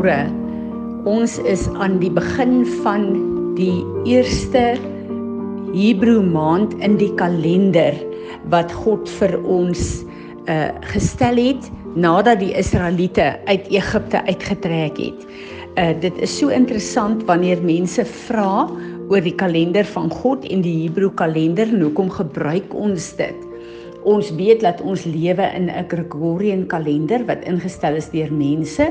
Goeiemôre. Ons is aan die begin van die eerste Hebreë maand in die kalender wat God vir ons uh gestel het nadat die Israeliete uit Egipte uitgetrek het. Uh dit is so interessant wanneer mense vra oor die kalender van God en die Hebreë kalender en hoekom gebruik ons dit? Ons weet dat ons lewe in 'n Gregorian kalender wat ingestel is deur mense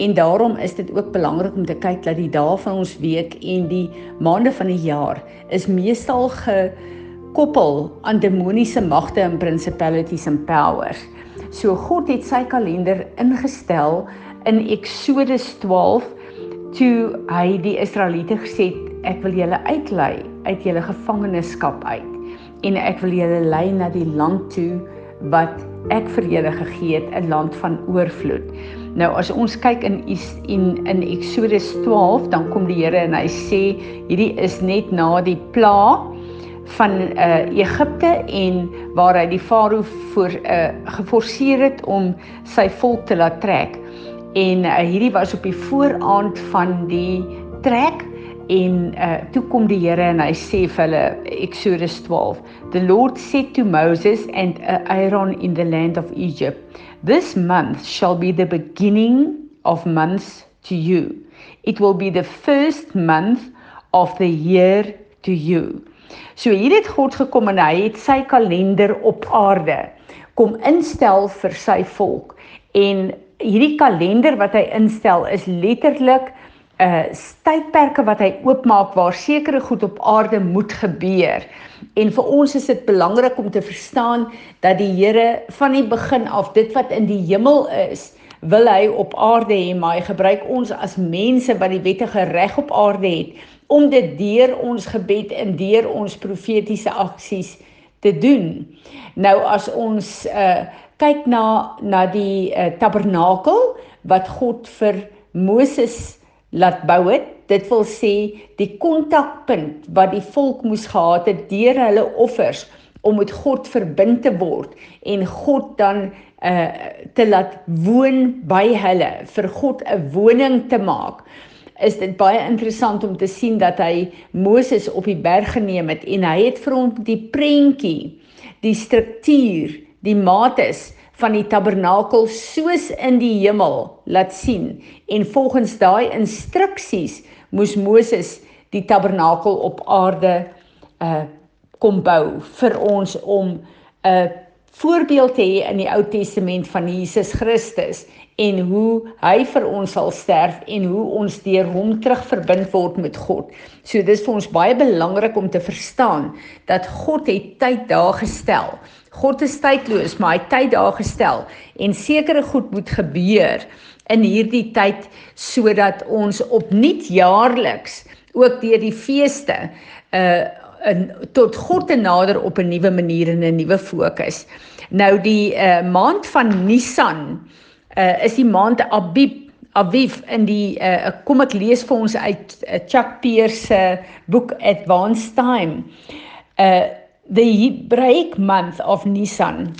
En daarom is dit ook belangrik om te kyk dat die dae van ons week en die maande van die jaar is meestal gekoppel aan demoniese magte en principalities and powers. So God het sy kalender ingestel in Eksodus 12 toe hy die Israeliete gesê het ek wil julle uitlei uit julle gevangenskap uit en ek wil julle lei na die land toe wat ek vir julle gegee het 'n land van oorvloed. Nou as ons kyk in in in Eksodus 12, dan kom die Here en hy sê hierdie is net na die pla van uh Egipte en waar hy die farao voor uh geforseer het om sy volk te laat trek. En uh, hierdie was op die vooraand van die trek en uh toe kom die Here en hy sê vir hulle Exodus 12 The Lord said to Moses and uh, Aaron in the land of Egypt This month shall be the beginning of months to you. It will be the first month of the year to you So hier het God gekom en hy het sy kalender op aarde kom instel vir sy volk. En hierdie kalender wat hy instel is letterlik uh tydperke wat hy oopmaak waar sekere goed op aarde moet gebeur. En vir ons is dit belangrik om te verstaan dat die Here van die begin af dit wat in die hemel is, wil hy op aarde hê, maar hy gebruik ons as mense wat die wettige reg op aarde het om dit deur ons gebed en deur ons profetiese aksies te doen. Nou as ons uh kyk na na die uh, tabernakel wat God vir Moses laat bou het. Dit wil sê die kontakpunt wat die volk moes gehad het deur hulle offers om met God verbind te word en God dan uh te laat woon by hulle vir God 'n woning te maak. Is dit baie interessant om te sien dat hy Moses op die berg geneem het en hy het vir hom die prentjie, die struktuur, die mates van die tabernakel soos in die hemel laat sien en volgens daai instruksies moes Moses die tabernakel op aarde uh kom bou vir ons om 'n uh, voorbeeld te hê in die Ou Testament van Jesus Christus en hoe hy vir ons sal sterf en hoe ons deur hom terugverbind word met God. So dis vir ons baie belangrik om te verstaan dat God het tyd daar gestel God is tydloos, maar hy tyd daar gestel en sekere goed moet gebeur in hierdie tyd sodat ons opnuut jaarliks ook deur die feeste uh in tot God te nader op 'n nuwe manier en 'n nuwe fokus. Nou die uh maand van Nisan uh is die maand Abib Aviv in die uh kom ek lees vir ons uit uh, Chuck Pierce se boek Advanced Time. Uh The Hebraic month of Nisan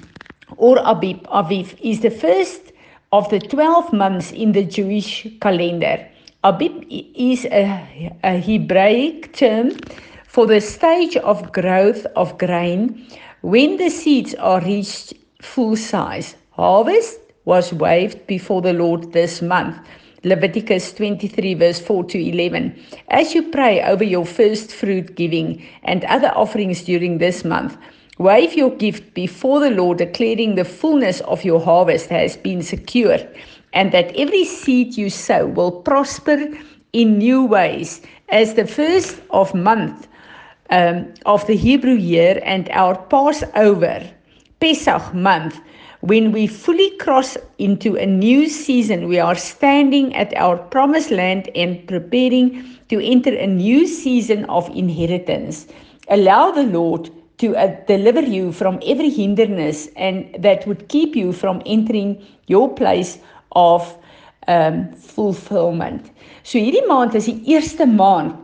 or Abib Aviv is the first of the 12 months in the Jewish calendar. Abib is a, a Hebraic term for the stage of growth of grain when the seeds are reached full size. Harvest was waved before the Lord this month. Leviticus 23 verse 4 to 11. As you pray over your first fruit giving and other offerings during this month, wave your gift before the Lord, declaring the fullness of your harvest has been secured, and that every seed you sow will prosper in new ways. As the first of month um, of the Hebrew year and our Passover, Pesach month, When we fully cross into a new season, we are standing at our promised land and preparing to enter a new season of inheritance. Allow the Lord to uh, deliver you from every hindrance and that would keep you from entering your place of um fulfillment. So hierdie maand is die eerste maand.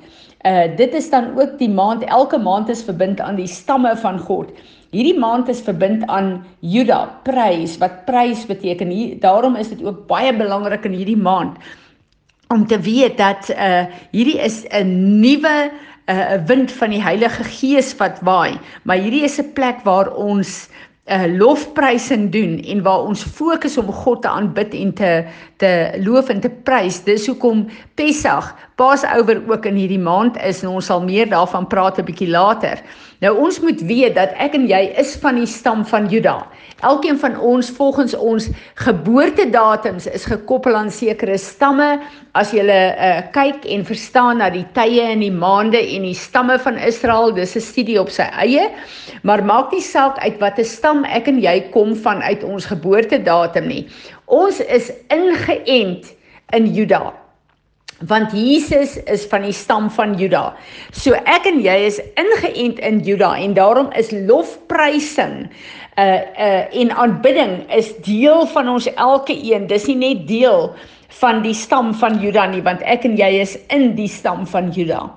Uh dit is dan ook die maand elke maand is verbind aan die stamme van God Hierdie maand is verbind aan Juda, prys, wat prys beteken. Hier, daarom is dit ook baie belangrik in hierdie maand om te weet dat uh hierdie is 'n nuwe 'n uh, wind van die Heilige Gees wat waai, maar hierdie is 'n plek waar ons 'n uh, lofprysing doen en waar ons fokus om God te aanbid en te te loof en te prys. Dis hoekom Pessach, Passover ook in hierdie maand is en ons sal meer daarvan praat 'n bietjie later. Nou ons moet weet dat ek en jy is van die stam van Juda. Elkeen van ons volgens ons geboortedatums is gekoppel aan sekere stamme. As jy uh, kyk en verstaan na die tye en die maande en die stamme van Israel, dis 'n studie op sy eie. Maar maak nie saak uit watter stam ek en jy kom van uit ons geboortedatum nie. Ons is ingeënt in Juda want Jesus is van die stam van Juda. So ek en jy is ingeënt in Juda en daarom is lofprysing uh uh en aanbidding is deel van ons elke een. Dis nie net deel van die stam van Juda nie, want ek en jy is in die stam van Juda.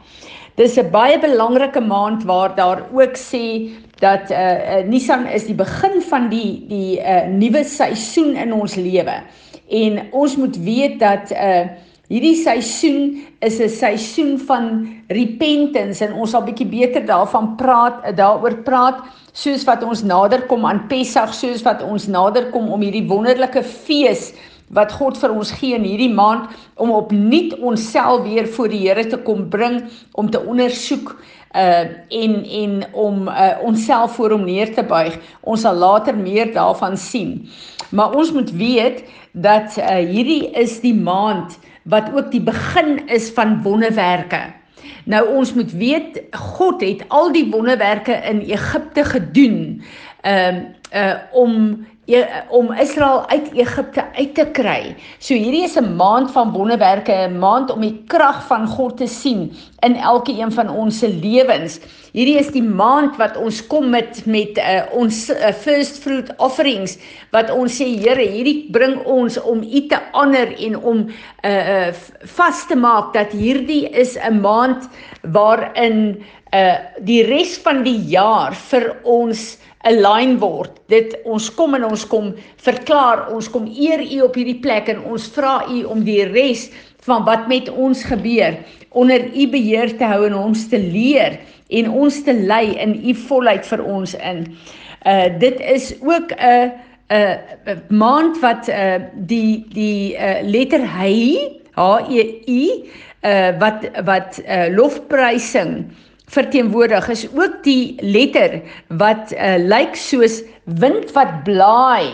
Dis 'n baie belangrike maand waar daar ook sê dat uh, uh Nisan is die begin van die die uh nuwe seisoen in ons lewe. En ons moet weet dat uh Hierdie seisoen is 'n seisoen van repentance en ons sal bietjie beter daarvan praat, daaroor praat soos wat ons nader kom aan Pessach, soos wat ons nader kom om hierdie wonderlike fees wat God vir ons gee in hierdie maand om opnuut onsself weer voor die Here te kom bring om te ondersoek uh en en om uh onsself voor hom neer te buig. Ons sal later meer daarvan sien. Maar ons moet weet dat uh hierdie is die maand wat ook die begin is van wonderwerke. Nou ons moet weet God het al die wonderwerke in Egipte gedoen um, uh om e, om Israel uit Egipte uit te kry. So hierdie is 'n maand van wonderwerke, 'n maand om die krag van God te sien in elke een van ons se lewens. Hierdie is die maand wat ons kom met met uh, ons uh, first fruit offerings wat ons sê Here, hierdie bring ons om U te honor en om uh, uh vas te maak dat hierdie is 'n maand waarin die res van die jaar vir ons align word. Dit ons kom en ons kom verklaar, ons kom eer U op hierdie plek en ons vra U om die res van wat met ons gebeur onder U beheer te hou en ons te leer en ons te lei in U volheid vir ons in. Uh dit is ook 'n 'n maand wat uh die die uh letter hy H E I uh wat wat uh lofprysing verteenwoordig is ook die letter wat uh, lyk soos wind wat blaai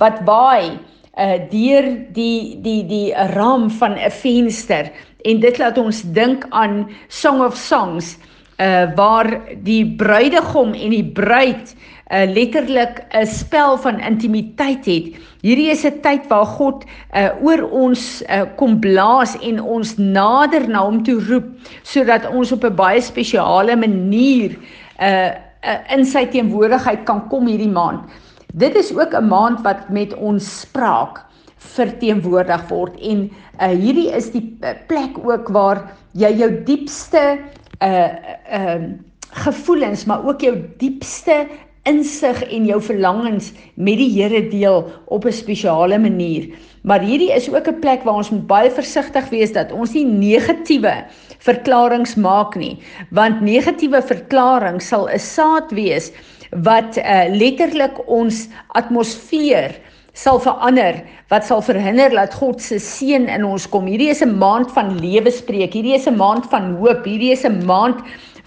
wat waai uh, deur die die die raam van 'n venster. En dit laat ons dink aan Song of Songs uh, waar die bruidegom en die bruid uh, letterlik 'n spel van intimiteit het. Hierdie is 'n tyd waar God uh, oor ons uh, kom blaas en ons nader na hom toe roep sodat ons op 'n baie spesiale manier uh, uh, in sy teenwoordigheid kan kom hierdie maand. Dit is ook 'n maand wat met ons spraak verteenwoordig word en uh, hierdie is die plek ook waar jy jou diepste uh uh gevoelens maar ook jou diepste insig en jou verlangens met die Here deel op 'n spesiale manier. Maar hierdie is ook 'n plek waar ons moet baie versigtig wees dat ons nie negatiewe verklaringe maak nie, want negatiewe verklaring sal 'n saad wees wat uh, letterlik ons atmosfeer sal verander wat sal verhinder dat God se seën in ons kom. Hierdie is 'n maand van lewe spreek. Hierdie is 'n maand van hoop. Hierdie is 'n maand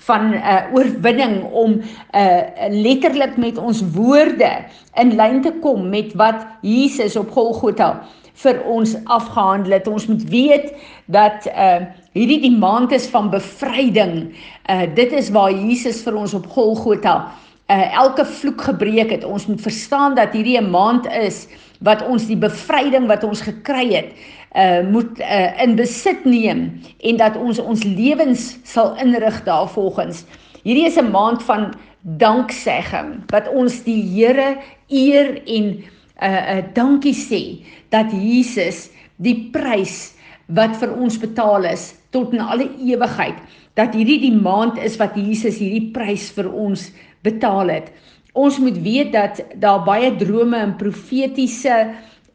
van 'n uh, oorwinning om uh, letterlik met ons woorde in lyn te kom met wat Jesus op Golgotha vir ons afgehandel het. Ons moet weet dat uh hierdie die maand is van bevryding. Uh dit is waar Jesus vir ons op Golgotha elke vloek gebreek het. Ons moet verstaan dat hierdie 'n maand is wat ons die bevryding wat ons gekry het uh moet uh in besit neem en dat ons ons lewens sal inrig daarvolgens. Hierdie is 'n maand van danksegging wat ons die Here eer en uh uh dankie sê dat Jesus die prys wat vir ons betaal is tot in alle ewigheid dat hierdie die maand is wat Jesus hierdie prys vir ons betaal het. Ons moet weet dat daar baie drome en profetiese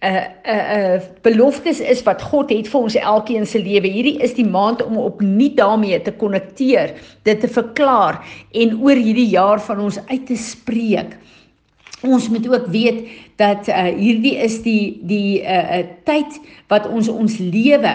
uh, uh, uh, beloftes is wat God het vir ons elkeen se lewe. Hierdie is die maand om opnuut daarmee te konnekteer, dit te verklaar en oor hierdie jaar van ons uit te spreek. Ons moet ook weet dat uh, hierdie is die die uh, uh, tyd wat ons ons lewe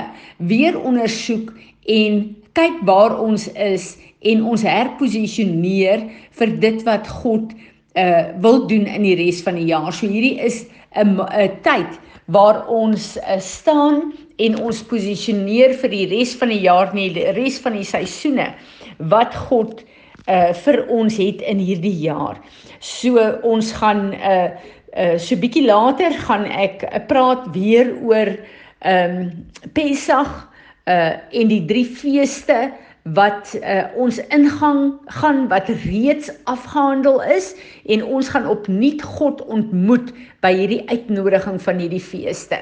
weer ondersoek en kyk waar ons is en ons herposisioneer vir dit wat God uh wil doen in die res van die jaar. So hierdie is 'n 'n tyd waar ons uh, staan en ons posisioneer vir die res van die jaar nie die res van die seisoene wat God uh vir ons het in hierdie jaar. So ons gaan uh uh so bietjie later gaan ek uh, praat weer oor ehm um, Pessach uh en die drie feeste wat uh, ons ingang gaan wat reeds afgehandel is en ons gaan opnuut God ontmoet by hierdie uitnodiging van hierdie feeste.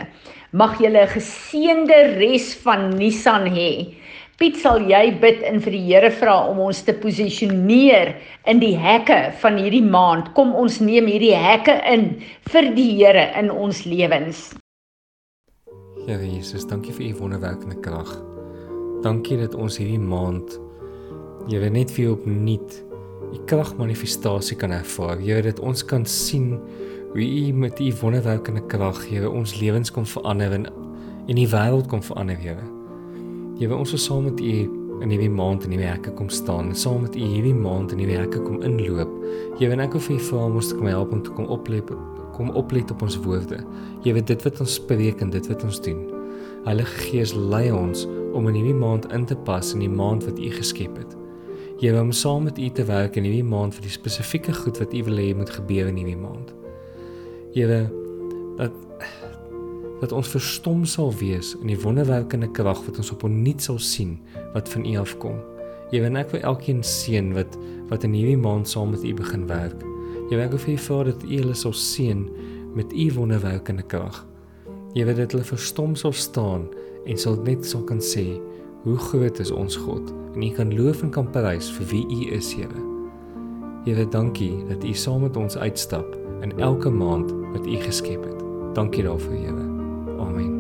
Mag julle 'n geseënde res van Nisan hê. Piet sal jy bid en vir die Here vra om ons te posisioneer in die hekke van hierdie maand. Kom ons neem hierdie hekke in vir die Here in ons lewens. Here Jesus, dankie vir u wonderwerkende krag. Dankie dat ons hierdie maand Here net vir opnuut u kragmanifestasie kan ervaar. Here dat ons kan sien hoe u met u wonderwerkende krag Here ons lewens kom verander en en die wêreld kom verander, Here. Here ons wil saam met u in hierdie maand in die werke kom staan en saam met u hierdie maand in die werke kom inloop. Here en ek wil vir u vra om ons te kom help om te kom oplet kom oplet op ons woorde. Here dit wat ons spreek en dit wat ons doen. Heilige Gees lei ons om in hierdie maand in te pas in die maand wat U geskep het. Jy wil saam met U te werk in hierdie maand vir die spesifieke goed wat U wil hê moet gebeur in hierdie maand. Here dat dat ons verstom sal wees in die wonderwerkende krag wat ons op onnuut sal sien wat van U afkom. Jy wil ek vir elkeen seën wat wat in hierdie maand saam met U begin werk. Jy ek vir U vra dat U hulle sal seën met U wonderwerkende krag. Jy weet dit hulle verstom sal staan en sal net sal kan sê hoe groot is ons God en u kan loof en kan prys vir wie u is Here. Here dankie dat u saam met ons uitstap in elke maand wat u geskep het. Dankie daarvoor Here. Amen.